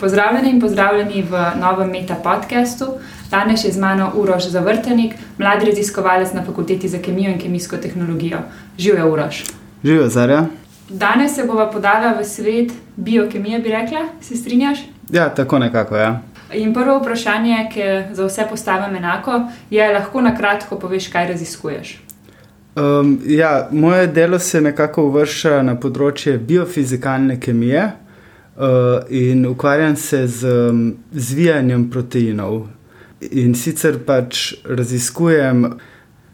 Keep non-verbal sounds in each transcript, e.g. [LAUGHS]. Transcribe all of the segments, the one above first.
Pozdravljeni in pozdravljeni v novem Meta podkastu. Danes je z mano Uroš Zavrtenik, mladi raziskovalec na fakulteti za kemijo in kemijsko tehnologijo. Živijo Uroš. Živijo Zarja. Danes se bova podala v svet biokemije, bi rekla, se strinjaš? Ja, tako nekako. Ja. In prvo vprašanje, ki za vse postavim enako, je, lahko na kratko poveš, kaj raziskuješ. Um, ja, moje delo se nekako uvršča na področje biofizikalne kemije. Uh, in ukvarjam se z um, zvijanjem proteinov. In sicer pač raziskujem,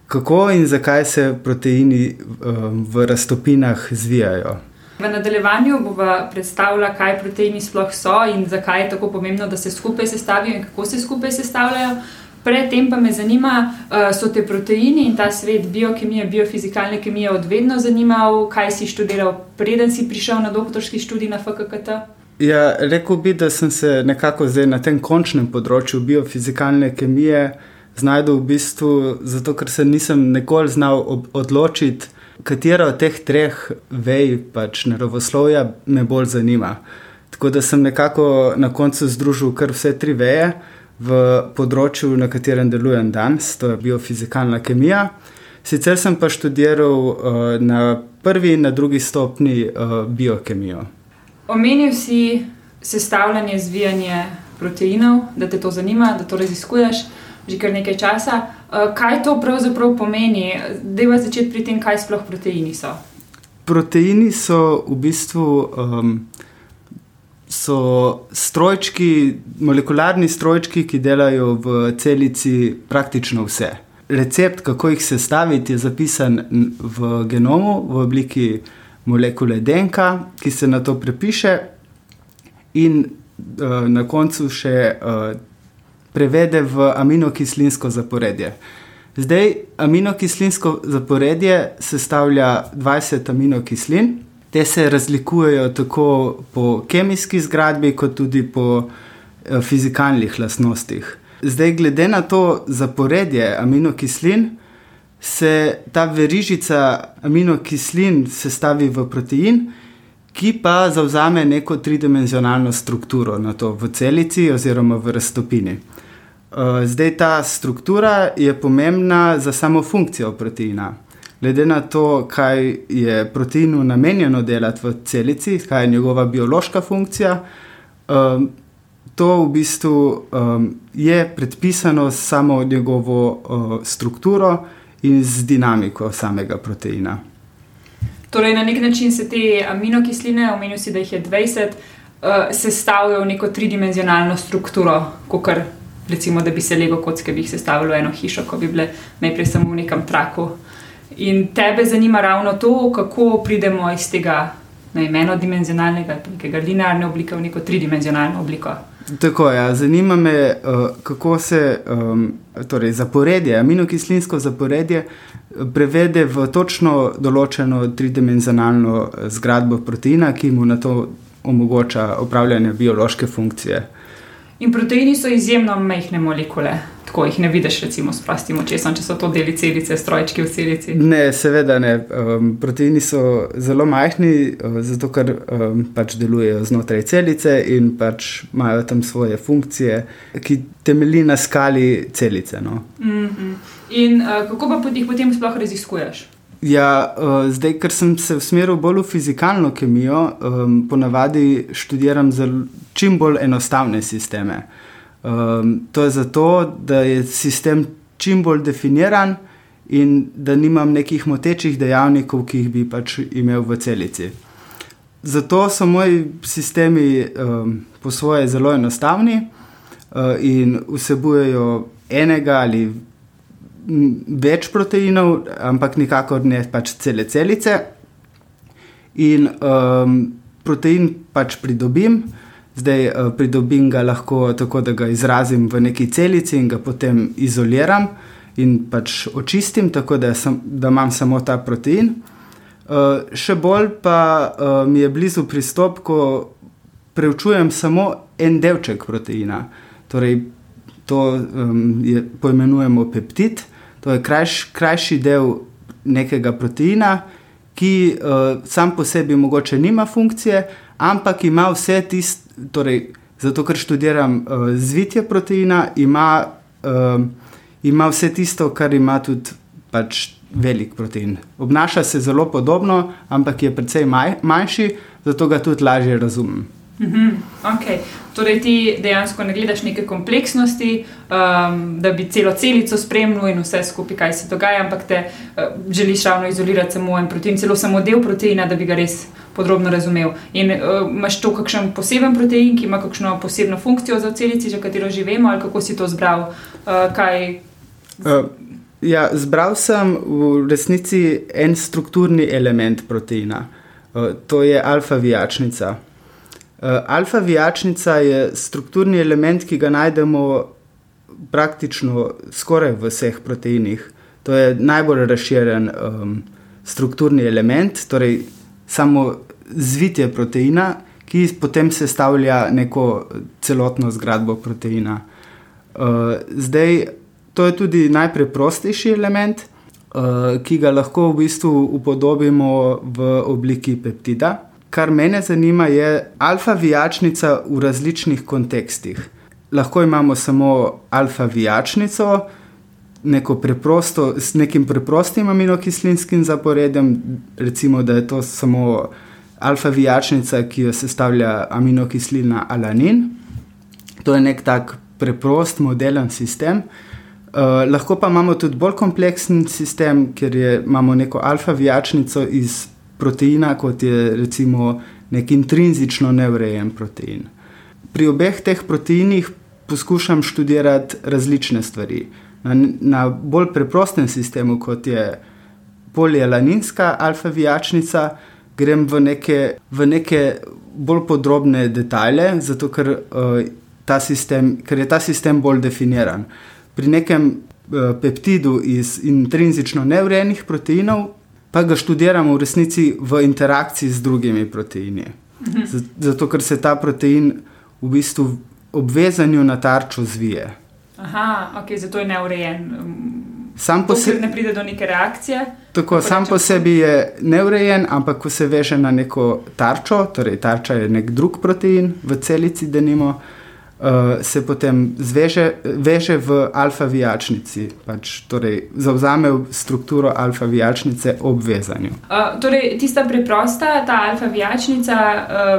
kako in zakaj se proteini um, v raztopinah zvijajo. V nadaljevanju bomo predstavili, kaj proteini sploh so in zakaj je tako pomembno, da se skupaj sestavijo in kako se skupaj sestavljajo. Predtem pa me zanima, uh, so te proteini in ta svet biokemije, biofizikalne kemije odvedno zanimal, kaj si študiral, preden si prišel na doktorski študij na FKKT? Ja, rekel bi, da sem se nekako zdaj na tem končnem področju biofizikalne kemije znašel v bistvu zato, ker se nisem nikoli znal odločiti, katera od teh treh vej, pač naravoslovja, me bolj zanima. Tako da sem nekako na koncu združil kar vse tri veje v področju, na katerem delujem danes, to je biofizikalna kemija. Sicer sem pa študiral uh, na prvi in na drugi stopni uh, biokemijo. Omenil si sestavljanje, zvijanje proteinov, da te to zanima, da to raziskuješ že kar nekaj časa. Uh, kaj to pravzaprav pomeni? Deva začeti pri tem, kaj sploh proteini so. Proteini so v bistvu. Um, so strojčki, molekularni strojčki, ki delajo v celici praktično vse. Recept, kako jih sestaviti, je zapisan v genomu v obliki molekule DNK, ki se na to prepiše, in uh, na koncu še uh, prevede v aminokislinsko zaporedje. Zdaj, aminokislinsko zaporedje sestavlja 20 aminokislin. Te se razlikujejo tako po kemijski zgradbi, kot tudi po eh, fizikalnih lastnostih. Zdaj, glede na to zaporedje aminokislin, se ta verižica aminokislin sestavi v protein, ki pa zauzame neko tridimenzionalno strukturo na to v celici oziroma v raztopini. Eh, zdaj, ta struktura je pomembna za samo funkcijo proteina glede na to, kaj je proteinu namenjeno delati v celici, kaj je njegova biološka funkcija. Um, To v bistvu um, je predpisano samo njegovo uh, strukturo in z dinamiko samega proteina. Torej, na nek način se te aminokisline, omenil si, da jih je 20, uh, sestavljajo v neko tridimenzionalno strukturo, kot recimo, da bi se lego kocke bi sestavljalo v eno hišo, ko bi bile najprej samo v nekem traku. In tebe zanima ravno to, kako pridemo iz tega enodimenzionalnega, nekega linearne oblike v neko tridimenzionalno obliko. Tako je. Ja. Zanima me, uh, kako se um, torej zaporedje, aminokislinsko zaporedje, prevede v točno določeno tridimenzionalno eh, zgradbo proteina, ki mu na to omogoča upravljanje biološke funkcije. In proteini so izjemno majhne molekule tako jih ne vidiš, recimo, s prostim očesom, če so to deli celice, strojčki v celici. Ne, seveda ne. Um, proteini so zelo majhni, uh, zato ker um, pač delujejo znotraj celice in pač imajo tam svoje funkcije, ki temelji na skali celice. No. Mm -hmm. In uh, kako pa jih potem sploh raziskuješ? Ja, uh, zdaj, ker sem se usmeril bolj v fizikalno kemijo, um, ponavadi študiram čim bolj enostavne sisteme. Um, to je zato, da je sistem čim bolj definiran in da nimam nekih motečih dejavnikov, ki jih bi pač imel v celici. Zato so moji sistemi um, po svoje zelo enostavni uh, in vsebujejo enega ali več proteinov, ampak nikakor ne pač cele celice. In um, protein pač pridobim. Zdaj uh, pridobim ga lahko tako, da ga izrazim v neki celici in ga potem izoliram in pač očistim, tako da, sem, da imam samo ta protein. Uh, še bolj pa uh, mi je blizu pristop, ko preučujem samo en delček proteina. Torej, to um, je, poimenujemo peptid, to je krajš, krajši del nekega proteina, ki uh, sam po sebi mogoče nima funkcije, ampak ima vse tiste torej, zato ker študiram uh, zvitje proteina, ima, uh, ima vse tisto, kar ima tudi pač velik protein. Obnaša se zelo podobno, ampak je precej maj, manjši, zato ga tudi lažje razumem. Mhm, okay. Torej, ti dejansko ne gledaš neke kompleksnosti, um, da bi celo celico spremljal in vse skupaj, kaj se dogaja, ampak te uh, želiš ravno izolirati samo en protein, celo samo del proteina, da bi ga res podrobno razumel. In uh, imaš to kakšen poseben protein, ki ima kakšno posebno funkcijo za celici, za katero živimo, ali kako si to zbral? Uh, kaj... uh, ja, zbral sem v resnici en strukturni element proteina, uh, to je alfa-vijačnica. Uh, Alfa-vijačnica je strukturni element, ki ga najdemo praktično skoraj v vseh proteinih. To je najbolj razširjen um, strukturni element, torej samo zvitje proteina, ki potem sestavlja neko celotno zgradbo proteina. Uh, zdaj, to je tudi najpreprostejši element, uh, ki ga lahko v bistvu upodobimo v obliki peptida kar mene zanima, je alfa-vijačnica v različnih kontekstih. Lahko imamo samo alfa-vijačnico, neko preprosto, s nekim preprostim aminokislinskim zaporedjem, recimo, da je to samo alfa-vijačnica, ki jo sestavlja aminokislina alanin. To je nek tak preprost, modelen sistem. Uh, lahko pa imamo tudi bolj kompleksen sistem, ker je, imamo neko alfa-vijačnico iz proteina, kot je recimo nek intrinzično neurejen protein. Pri obeh teh proteinih poskušam študirati različne stvari. Na, na bolj preprostem sistemu, kot je polielaninska alfa-vijačnica, grem v neke, v neke bolj podrobne detajle, zato ker, uh, sistem, ker je ta sistem bolj definiran. Pri nekem uh, peptidu iz intrinzično neurejenih proteinov pa ga študiramo v resnici v interakciji z drugimi proteini. Zato, ker se ta protein v bistvu ob vezanju na tarčo zvije. Aha, ok, zato je neurejen. Sam po sebi ne pride do neke reakcije. Tako, sam po sebi je neurejen, ampak ko se veže na neko tarčo, torej tarča je nek drug protein v celici, da nimamo uh, se potem zveže, veže v alfa-vijačnici, pač, torej zauzame strukturo alfa-vijačnice ob vezanju. Uh, torej, tista preprosta, ta alfa-vijačnica,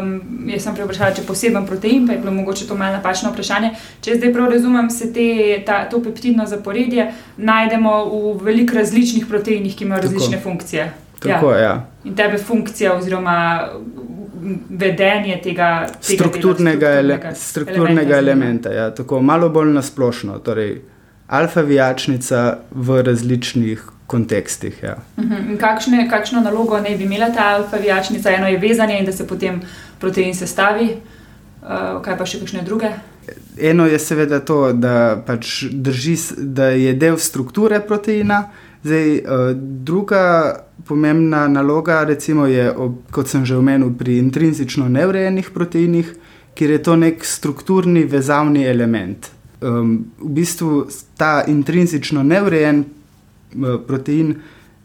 um, jaz sem prepričala, če poseben protein, pa je bilo mogoče to malo napačno vprašanje. Če zdaj prav razumem, se te, ta, to peptidno zaporedje najdemo v veliko različnih proteinih, ki imajo Tako. različne funkcije. Tako, ja. Ja. In tebe funkcija, oziroma vedenje tega strukturnega, ele, strukturnega elementa. Ja, tako malo bolj nasplošno. Torej, alfa-vijačnica v različnih kontekstih. Ja. Uh mhm. -huh. kakšne, kakšno nalogo naj bi imela ta alfa-vijačnica? Eno je vezanje in da se potem protein sestavi, uh, kaj pa še kakšne druge? Eno je seveda to, da, pač drži, da je del strukture proteina. Zdaj, uh, druga pomembna naloga recimo, je, kot sem že omenil, pri intrinzično neurejenih proteinih, kjer je to nek strukturni vezavni element. Um, v bistvu ta intrinzično neurejen uh, protein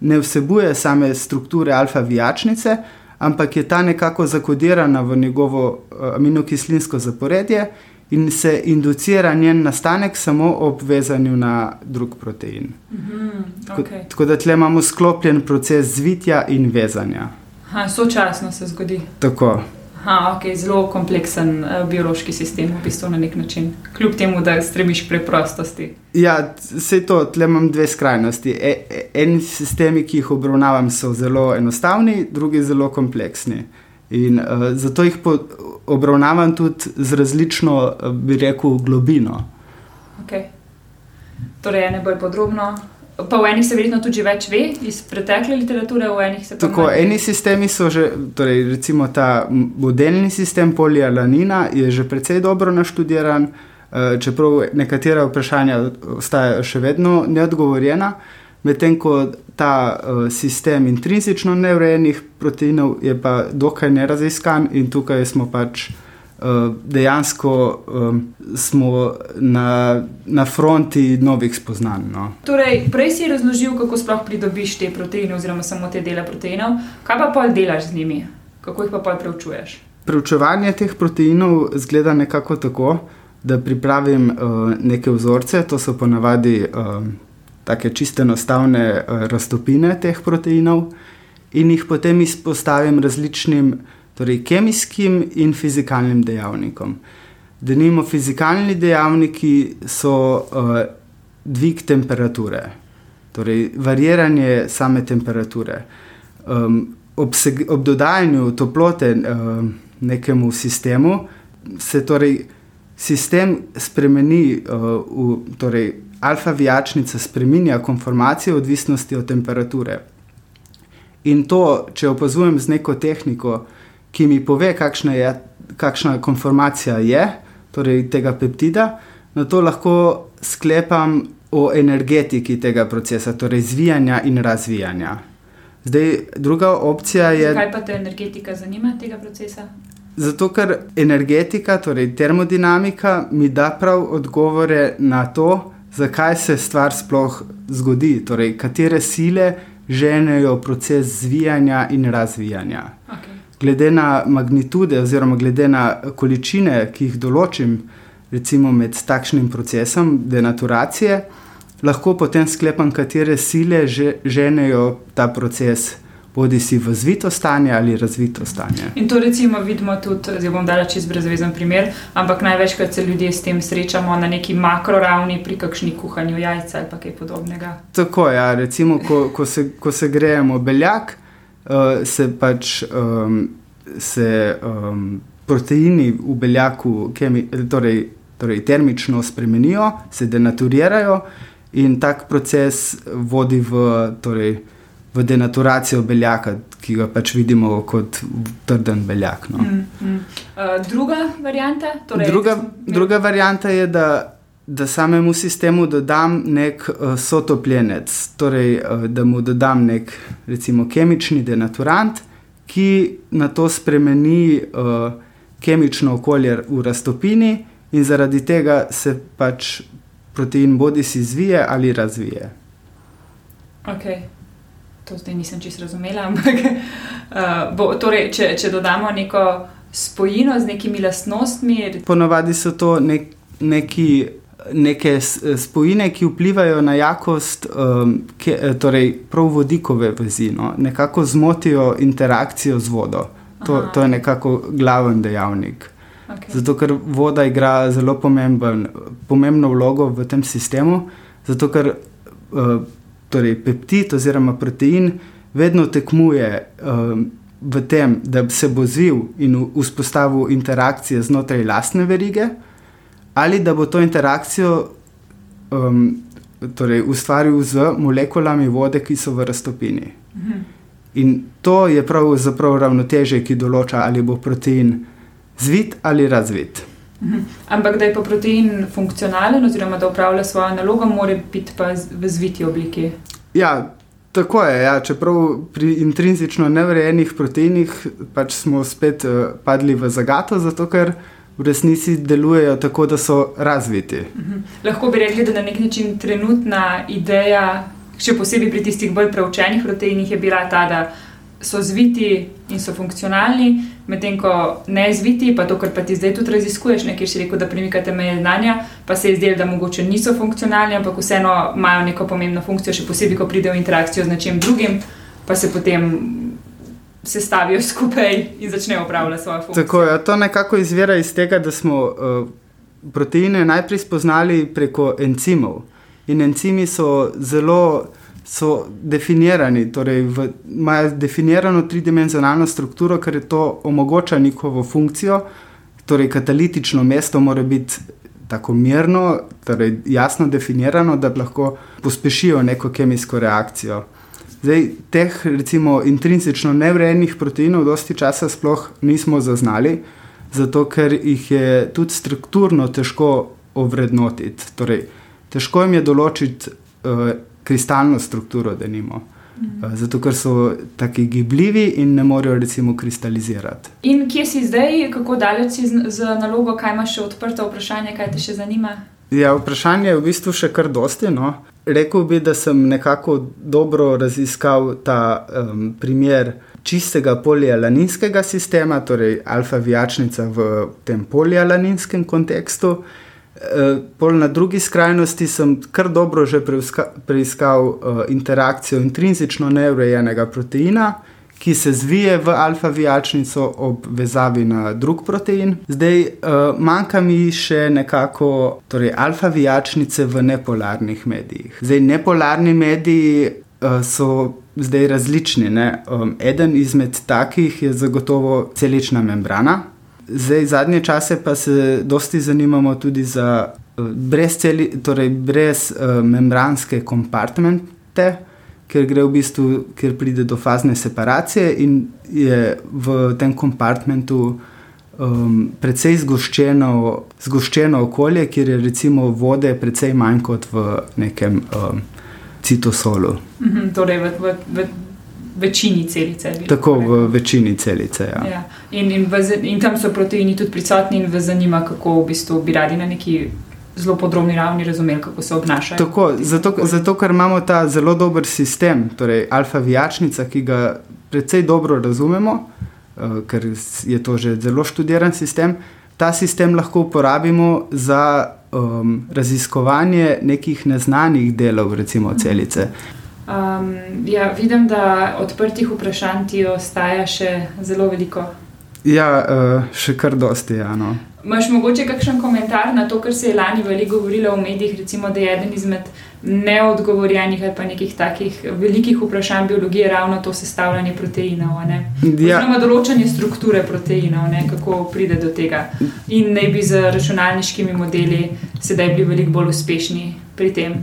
ne vsebuje same strukture alfa-vijačnice, ampak je ta nekako zakodirana v njegovo uh, aminokislinsko zaporedje in se inducira njen nastanek samo ob vezanju na drug protein. Mm -hmm, okay. Tako da tle imamo sklopljen proces zvitja in vezanja. Ha, sočasno se zgodi. Tako. Ha, okay, zelo kompleksen uh, biološki sistem, v bistvu na nek način, kljub temu, da stremiš k preprostosti. Ja, vse to, tle imam dve skrajnosti. E, e, eni sistemi, ki jih obravnavam, so zelo enostavni, drugi zelo kompleksni. In uh, zato jih po, obravnavam tudi z različno, bi rekel, globino. Okay. Torej, ne bolj podrobno. Pa v enih se verjetno tudi več ve iz pretekle literature, v enih se tako. Eni sistemi so že, torej recimo ta modelni sistem polialanina je že precej dobro naštudiran, eh, čeprav nekatera vprašanja ostajajo še vedno neodgovorjena. Medtem ko ta uh, sistem intrinzično neurejenih proteinov je pa dokaj neraziskan in tukaj smo pač uh, dejansko um, na, na fronti novih spoznanj. No. Torej, prej si razložil, kako sploh pridobiš te proteine oziroma samo te dele proteinov, kaj pa pol delaš z njimi, kako jih pa pol preučuješ? Preučevanje teh proteinov zgleda nekako tako, da pripravim uh, neke vzorce, to so ponavadi uh, tako čiste enostavne uh, raztopine teh proteinov, in jih potem izpostavim različnim torej kemijskim in fizikalnim dejavnikom. Denimo, fizikalni dejavniki so uh, dvig temperature, torej variranje same temperature. Um, ob, seg, ob dodajanju toplote uh, nekemu sistemu se torej sistem spremeni, uh, v, torej alfa vijačnica spremenja konformacijo odvisnosti od temperature. In to, če opazujem z neko tehniko, ki mi pove, kakšna, je, kakšna konformacija je, torej tega peptida, na to lahko sklepam o energetiki tega procesa, torej zvijanja in razvijanja. Zdaj, druga opcija je. Kaj pa te energetika zanima tega procesa? Zato, ker energetika, torej termodinamika, mi da prav odgovore na to, zakaj se stvar sploh zgodi, torej katere sile ženejo proces zvijanja in razvijanja. Okay. Glede na magnitude, oziroma glede na količine, ki jih določim, recimo med takšnim procesom denaturacije, lahko potem sklepam, katere sile že, ženejo ta proces bodi si v zvito stanje ali razvito stanje. In to recimo vidimo tudi, zdaj bom dala čez brezvezen primer, ampak največkrat se ljudje s tem srečamo na neki makro ravni, pri kakšni kuhanju jajca ali kaj podobnega. Tako je, ja, recimo, ko, ko, se, ko se grejemo beljak, uh, se pač um, se, um, proteini v beljaku kemi, torej, torej termično spremenijo, se denaturirajo in tak proces vodi v. Torej, v denaturacijo beljaka, ki ga pač vidimo kot trden beljak. No. Mm, mm. Uh, druga varianta? Torej, druga, druga varianta je, da, da samemu sistemu dodam nek uh, sotopljenec, torej uh, da mu dodam nek recimo, kemični denaturant, ki na to spremeni uh, kemično okolje v raztopini, in zaradi tega se pač protein bodi si zvije ali razvije. Okay to zdaj nisem čisto razumela. [LAUGHS] Ampak, uh, bo, torej, če, če dodamo neko spojino z nekimi lastnostmi. Ponovadi so to nek, neki. Neke spojine, ki vplivajo na jakost, um, ke, torej prav vodikove vezi, no? nekako zmotijo interakcijo z vodo. To, to je nekako glaven dejavnik. Okay. Zato, ker voda igra zelo pomemben, pomembno vlogo v tem sistemu, zato ker uh, torej peptid oziroma protein vedno tekmuje um, v tem, da se bo zvil in vzpostavil interakcije znotraj lastne verige, ali da bo to interakcijo um, torej ustvaril z molekulami vode, ki so v raztopini. Mhm. In to je pravzaprav ravnoteže, ki določa, ali bo protein zvit ali razvit. Mhm. Ampak da je pa protein funkcionalen, oziroma da upravlja svojo nalogo, mora biti pa v zviti obliki. Ja, tako je. Ja. Čeprav pri intrinzično nevrejenih proteinih pač smo spet uh, padli v zagato, zato ker v resnici delujejo tako, da so razviti. Mhm. Lahko bi rekli, da na nek način trenutna ideja, še posebej pri tistih bolj preučenih proteinih, je bila ta, da so zviti in so funkcionalni, medtem ko ne zviti, pa to, kar pa ti zdaj tudi raziskuješ, nekaj še rekel, da premikate meje znanja, pa se je zdelo, da mogoče niso funkcionalni, ampak vseeno imajo neko pomembno funkcijo, še posebej, ko pridejo v interakcijo z nečim drugim, pa se potem. Sestavijo [LAUGHS] skupaj in začnejo upravljati svojo funkcijo. Tako, ja, to nekako izvira iz tega, da smo uh, proteine najprej spoznali preko encimov. In encimi so zelo so definirani, torej imajo definirano tridimenzionalno strukturo, ker je to omogoča njihovo funkcijo. Torej, katalitično mesto mora biti tako mirno, torej jasno definirano, da lahko pospešijo neko kemijsko reakcijo. Zdaj, teh, recimo, intrinzično nevrejenih proteinov, dosti časa sploh nismo zaznali, zato ker jih je tudi strukturno težko ovrednotiti. Torej, težko jim je določiti uh, kristalno strukturo, da nimo. Mhm. Zato, ker so tako gibljivi in ne morejo, recimo, kristalizirati. In kje si zdaj, kako daleč si z, z nalogo, kaj imaš še odprto vprašanje, kaj te še zanima? Ja, vprašanje je v bistvu še kar dosti. No. Rekl bi, da sem nekako dobro raziskal ta um, primer čistega polialaninskega sistema, torej alfa-vijačnica v tem polialaninskem kontekstu. Eh, pol na drugi skrajnosti sem kar dobro že preiskal uh, interakcijo intrinzično neurejenega proteina, ki se zvije v alfa-vijačnico ob vezavi na drug protein. Zdaj uh, manjka mi še nekako torej alfa-vijačnice v nepolarnih medijih. Zdaj, nepolarni mediji uh, so zdaj različni. Um, eden izmed takih je zagotovo celična membrana. Zdaj, zadnje čase pa se dosti zanimamo tudi za uh, brez, celi, torej brez uh, membranske kompartmente, ker gre v bistvu, ker pride do fazne separacije in je v tem kompartmentu um, precej zgoščeno, zgoščeno okolje, kjer je recimo vode precej manj kot v nekem. Um, citosolu. Mhm, torej v, v, v večini celice. Tako v večini celice. Ja. Ja. In, in, v, in tam so proteini tudi prisotni, in vas zanima, kako v bistvu bi radi na neki. Zelo podrobni ravni razumeli, kako se obnašajo. Tako, zato, zato, ker imamo ta zelo dober sistem, torej alfa-vijačnica, ki ga precej dobro razumemo, uh, ker je to že zelo študiran sistem. Ta sistem lahko uporabimo za um, raziskovanje nekih neznanih delov, recimo celice. Um, ja, vidim, da odprtih vprašanj ti ostaja še zelo veliko. Ja, uh, še kar dosti. Ja, no. Máš mogoče kakšen komentar na to, kar se je lani veliko govorilo v medijih, recimo, da je eden izmed neodgovorjenih ali pa nekih takih velikih vprašanj biologije ravno to sestavljanje proteinov. Ja. Oziroma določanje strukture proteinov, ne? kako pride do tega. In naj bi z računalniškimi modeli sedaj bili veliko bolj uspešni pri tem.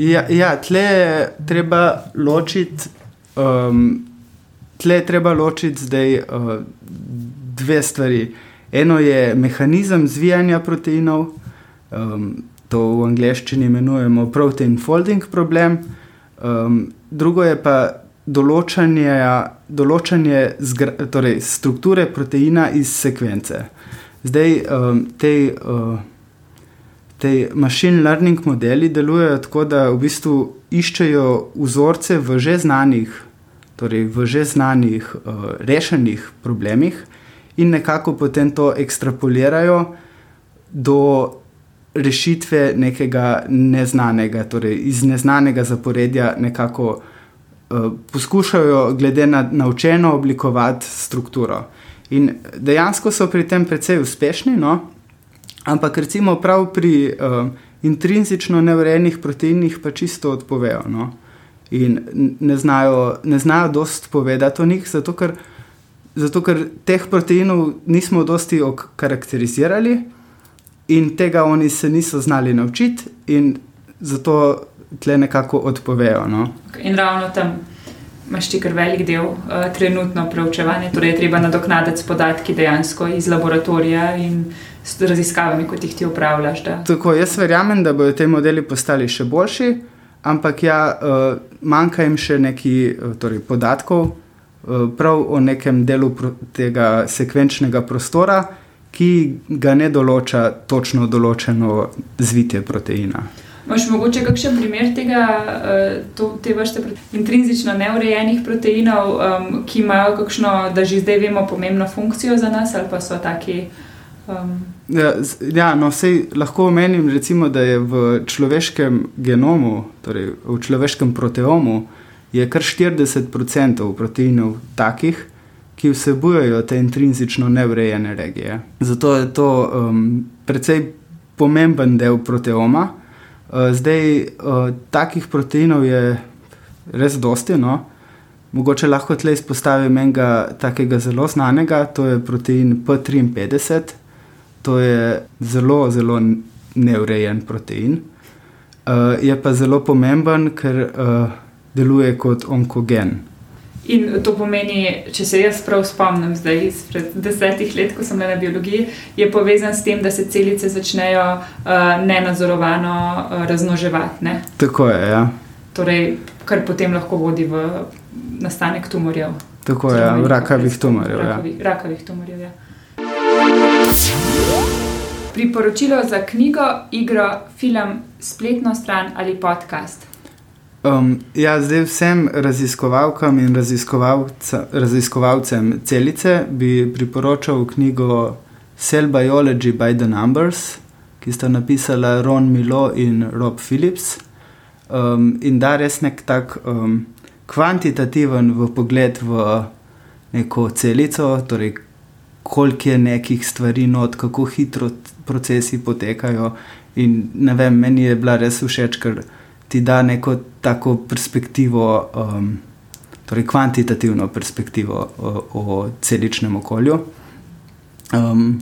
Ja, ja tle je treba ločiti. Um, Tle je treba ločiti zdaj uh, dve stvari. Eno je mehanizem zvijanja proteinov, um, to v angleščini imenujemo protein folding problem, um, drugo je pa določanje, določanje zgra, torej strukture proteina iz sekvence. Zdaj, um, te, uh, te machine learning modeli delujejo tako, da v bistvu iščejo vzorce v že znanih, torej v že znanih uh, rešenih problemih in nekako potem to ekstrapolirajo do rešitve nekega neznanega, torej iz neznanega zaporedja, nekako uh, poskušajo, glede na naučeno, oblikovati strukturo. In dejansko so pri tem precej uspešni, no? Ampak recimo prav pri uh, intrinzično neurejenih proteinih pa čisto odpovejo. No? In ne znajo, ne znajo dosti povedati o njih, zato ker, zato ker teh proteinov nismo dosti okarakterizirali in tega oni se niso znali naučiti, in zato tle nekako odpovejo. No? In ravno tam imaš ti kar velik del uh, trenutno preučevanja, torej je treba nadoknaditi podatke dejansko iz laboratorija in s raziskavami, kot jih ti upravljaš. Da. Tako jaz verjamem, da bodo ti modeli postali še boljši. Ampak ja, uh, manjka jim še nekaj torej podatkov, uh, prav o nekem delu tega sekvenčnega prostora, ki ga ne določa točno določeno zvitje proteina. Máš mogoče kakšen primer tega, eh, to, te vrste intrinzično neurejenih proteinov, um, ki imajo kakšno, da že zdaj vemo, pomembno funkcijo za nas, ali pa so taki? Um... Ja, ja, no, vsej lahko omenim, recimo, da je v človeškem genomu, torej v človeškem proteomu, je kar 40% proteinov takih, ki vsebujejo te intrinzično neurejene regije. Zato je to um, precej pomemben del proteoma. Uh, zdaj, uh, takih proteinov je res dosti. No? Mogoče lahko tle izpostavim enega takega zelo znanega, to je protein P53, to je zelo, zelo neurejen protein. Uh, je pa zelo pomemben, ker uh, deluje kot onkogen. In to pomeni, če se jaz prav spomnim, zdaj izpred desetih let, ko sem bila na biologiji, je povezan s tem, da se celice začnejo uh, nenadzorovano uh, raznoževati. Ne? Tako je. Ja. Torej, kar potem lahko vodi v nastanek tumorjev. Tako je, ja, rakavih tumorjev. Rakavih, ja. rakavih tumorjev ja. Priporočilo za knjigo, igro, film, spletno stran ali podcast. Um, ja, zdaj vsem raziskovalkam in raziskovalcem celice bi priporočal knjigo Cell Biology by the Numbers, ki sta napisala Ron Milo in Rob Phillips. Um, in da res nek tak um, kvantitativen pogled v neko celico, torej koliko je nekih stvari, not, kako hitro procesi potekajo. In ne vem, meni je bila res všeč, ker ti da neko tako perspektivo, um, torej kvantitativno perspektivo o, o celičnem okolju. Um,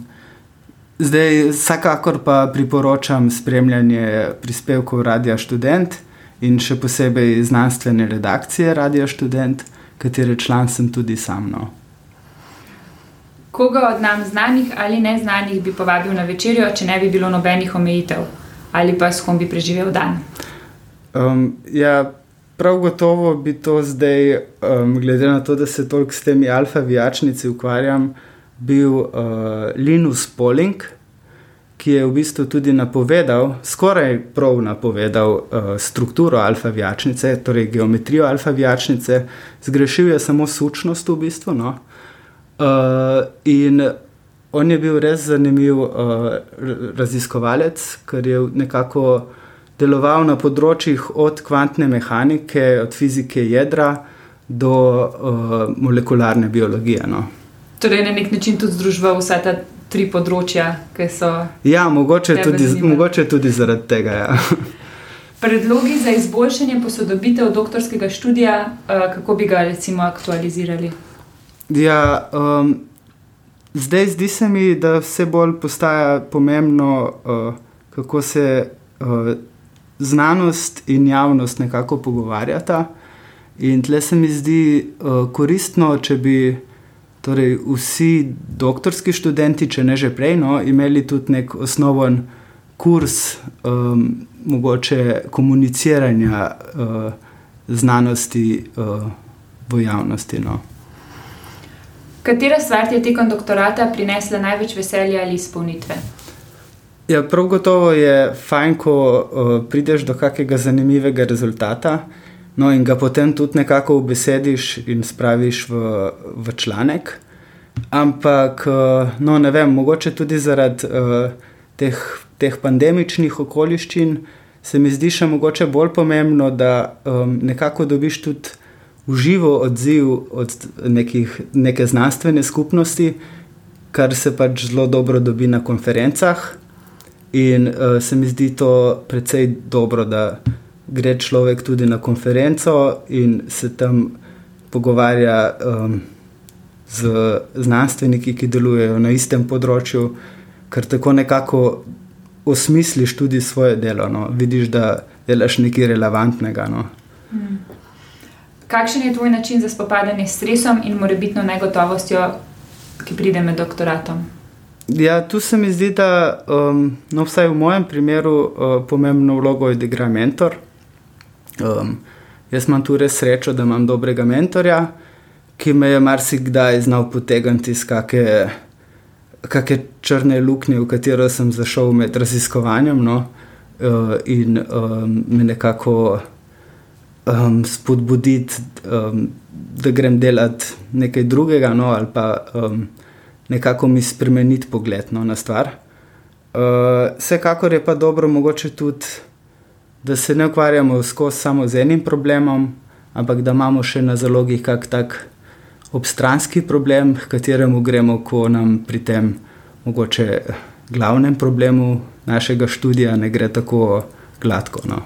zdaj, vsekakor pa priporočam spremljanje prispevkov Radia Student in še posebej znanstvene redakcije Radia Student, katere član sem tudi sam. No. Koga od nam znanih ali neznanih bi povabil na večerjo, če ne bi bilo nobenih omejitev, ali pa s kom bi preživel dan? Um, ja, prav gotovo bi to zdaj, um, glede na to, da se toliko s temi alfa-vijačnici ukvarjam, bil uh, Linus Poling, ki je v bistvu tudi napovedal, skoraj prav napovedal uh, strukturo alfa-vijačnice, torej geometrijo alfa-vijačnice, zgrešil je samo sučnost v bistvu. No? Uh, in on je bil res zanimiv uh, raziskovalec, ker je nekako deloval na področjih od kvantne mehanike, od fizike jedra do uh, molekularne biologije. No. Torej, na nek način tudi združujejo vse ta tri področja, ki so. Ja, mogoče tudi, mogoče tudi zaradi tega. Ja. [LAUGHS] Predlogi za izboljšanje posodobitev doktorskega študija, uh, kako bi ga recimo aktualizirali? Ja, um, zdaj zdi se mi, da vse bolj postaja pomembno, uh, kako se uh, znanost in javnost nekako pogovarjata. In tle se mi zdi uh, koristno, če bi torej, vsi doktorski študenti, če ne že prej, no, imeli tudi nek osnoven kurs, um, mogoče komuniciranja uh, znanosti uh, v javnosti. No. Katera stvar ti je tekom doktorata prinesla največ veselja ali izpolnitve? Ja, prav gotovo je fajn, ko uh, prideš do kakega zanimivega rezultata no, in ga potem tudi nekako ubesediš in spraviš v, v članek. Ampak, uh, no, ne vem, mogoče tudi zaradi uh, teh, teh pandemičnih okoliščin se mi zdi še mogoče bolj pomembno, da um, nekako dobiš tudi uživo odziv od nekih, neke znanstvene skupnosti, kar se pač zelo dobro dobi na konferencah. In uh, se mi zdi to precej dobro, da gre človek tudi na konferenco in se tam pogovarja um, z znanstveniki, ki delujejo na istem področju, ker tako nekako osmisliš tudi svoje delo. No. Vidiš, da delaš nekaj relevantnega. No. Hmm. Kakšen je tvoj način za spopadanje s stresom in morebitno negotovostjo, ki pride med doktoratom? Ja, tu se mi zdi, da um, no, vsaj v mojem primeru uh, pomembno vlogo odigra mentor. Um, jaz imam tu res srečo, da imam dobrega mentorja, ki me je marsikdaj znal potegniti iz kakšne črne luknje, v katero sem zašel med raziskovanjem no, uh, in um, me nekako um, spodbuditi, um, da grem delati nekaj drugega. No, ali pa um, nekako mi spremeniti pogled no, na stvar. Uh, vsekakor je pa dobro, mogoče tudi, da se ne ukvarjamo samo z enim problemom, ampak da imamo še na zalogi kak tak obstranski problem, k kateremu gremo, ko nam pri tem mogoče glavnem problemu našega študija ne gre tako gladko. No.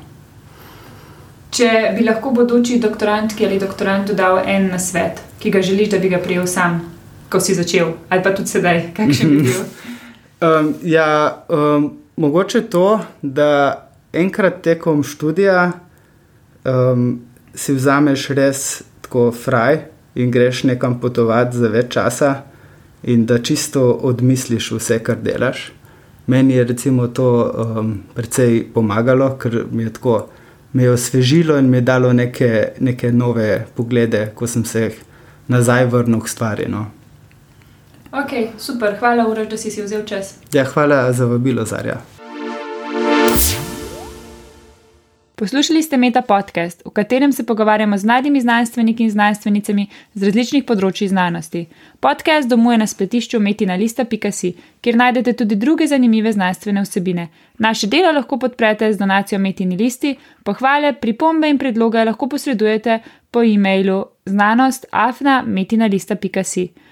Če bi lahko bodoči doktorantki ali doktorantu dal en nasvet, ki ga želiš, da bi ga prijel sam, ko si začel, ali pa tudi sedaj, kakšen je bil? [LAUGHS] Um, ja, um, mogoče to, da enkrat tekom študija um, si vzameš res tako fraj in greš nekam potovati za več časa, in da čisto odmisliš vse, kar delaš. Meni je recimo to um, precej pomagalo, ker mi je tako. Me je osvežilo in mi je dalo neke, neke nove poglede, ko sem se nazaj vrnil k stvari. No. Ok, super, hvala, Uroš, da si, si vzel čas. Ja, hvala za vabilo, Zarja. Poslušali ste Meta podcast, v katerem se pogovarjamo z mladimi znanstveniki in znanstvenicami z različnih področji znanosti. Podcast domuje na spletišču metinalista.si, kjer najdete tudi druge zanimive znanstvene vsebine. Naše delo lahko podprete z donacijo Metini listi, pohvale, pripombe in predloge lahko posredujete po e-mailu znanostafna.metinalista.si.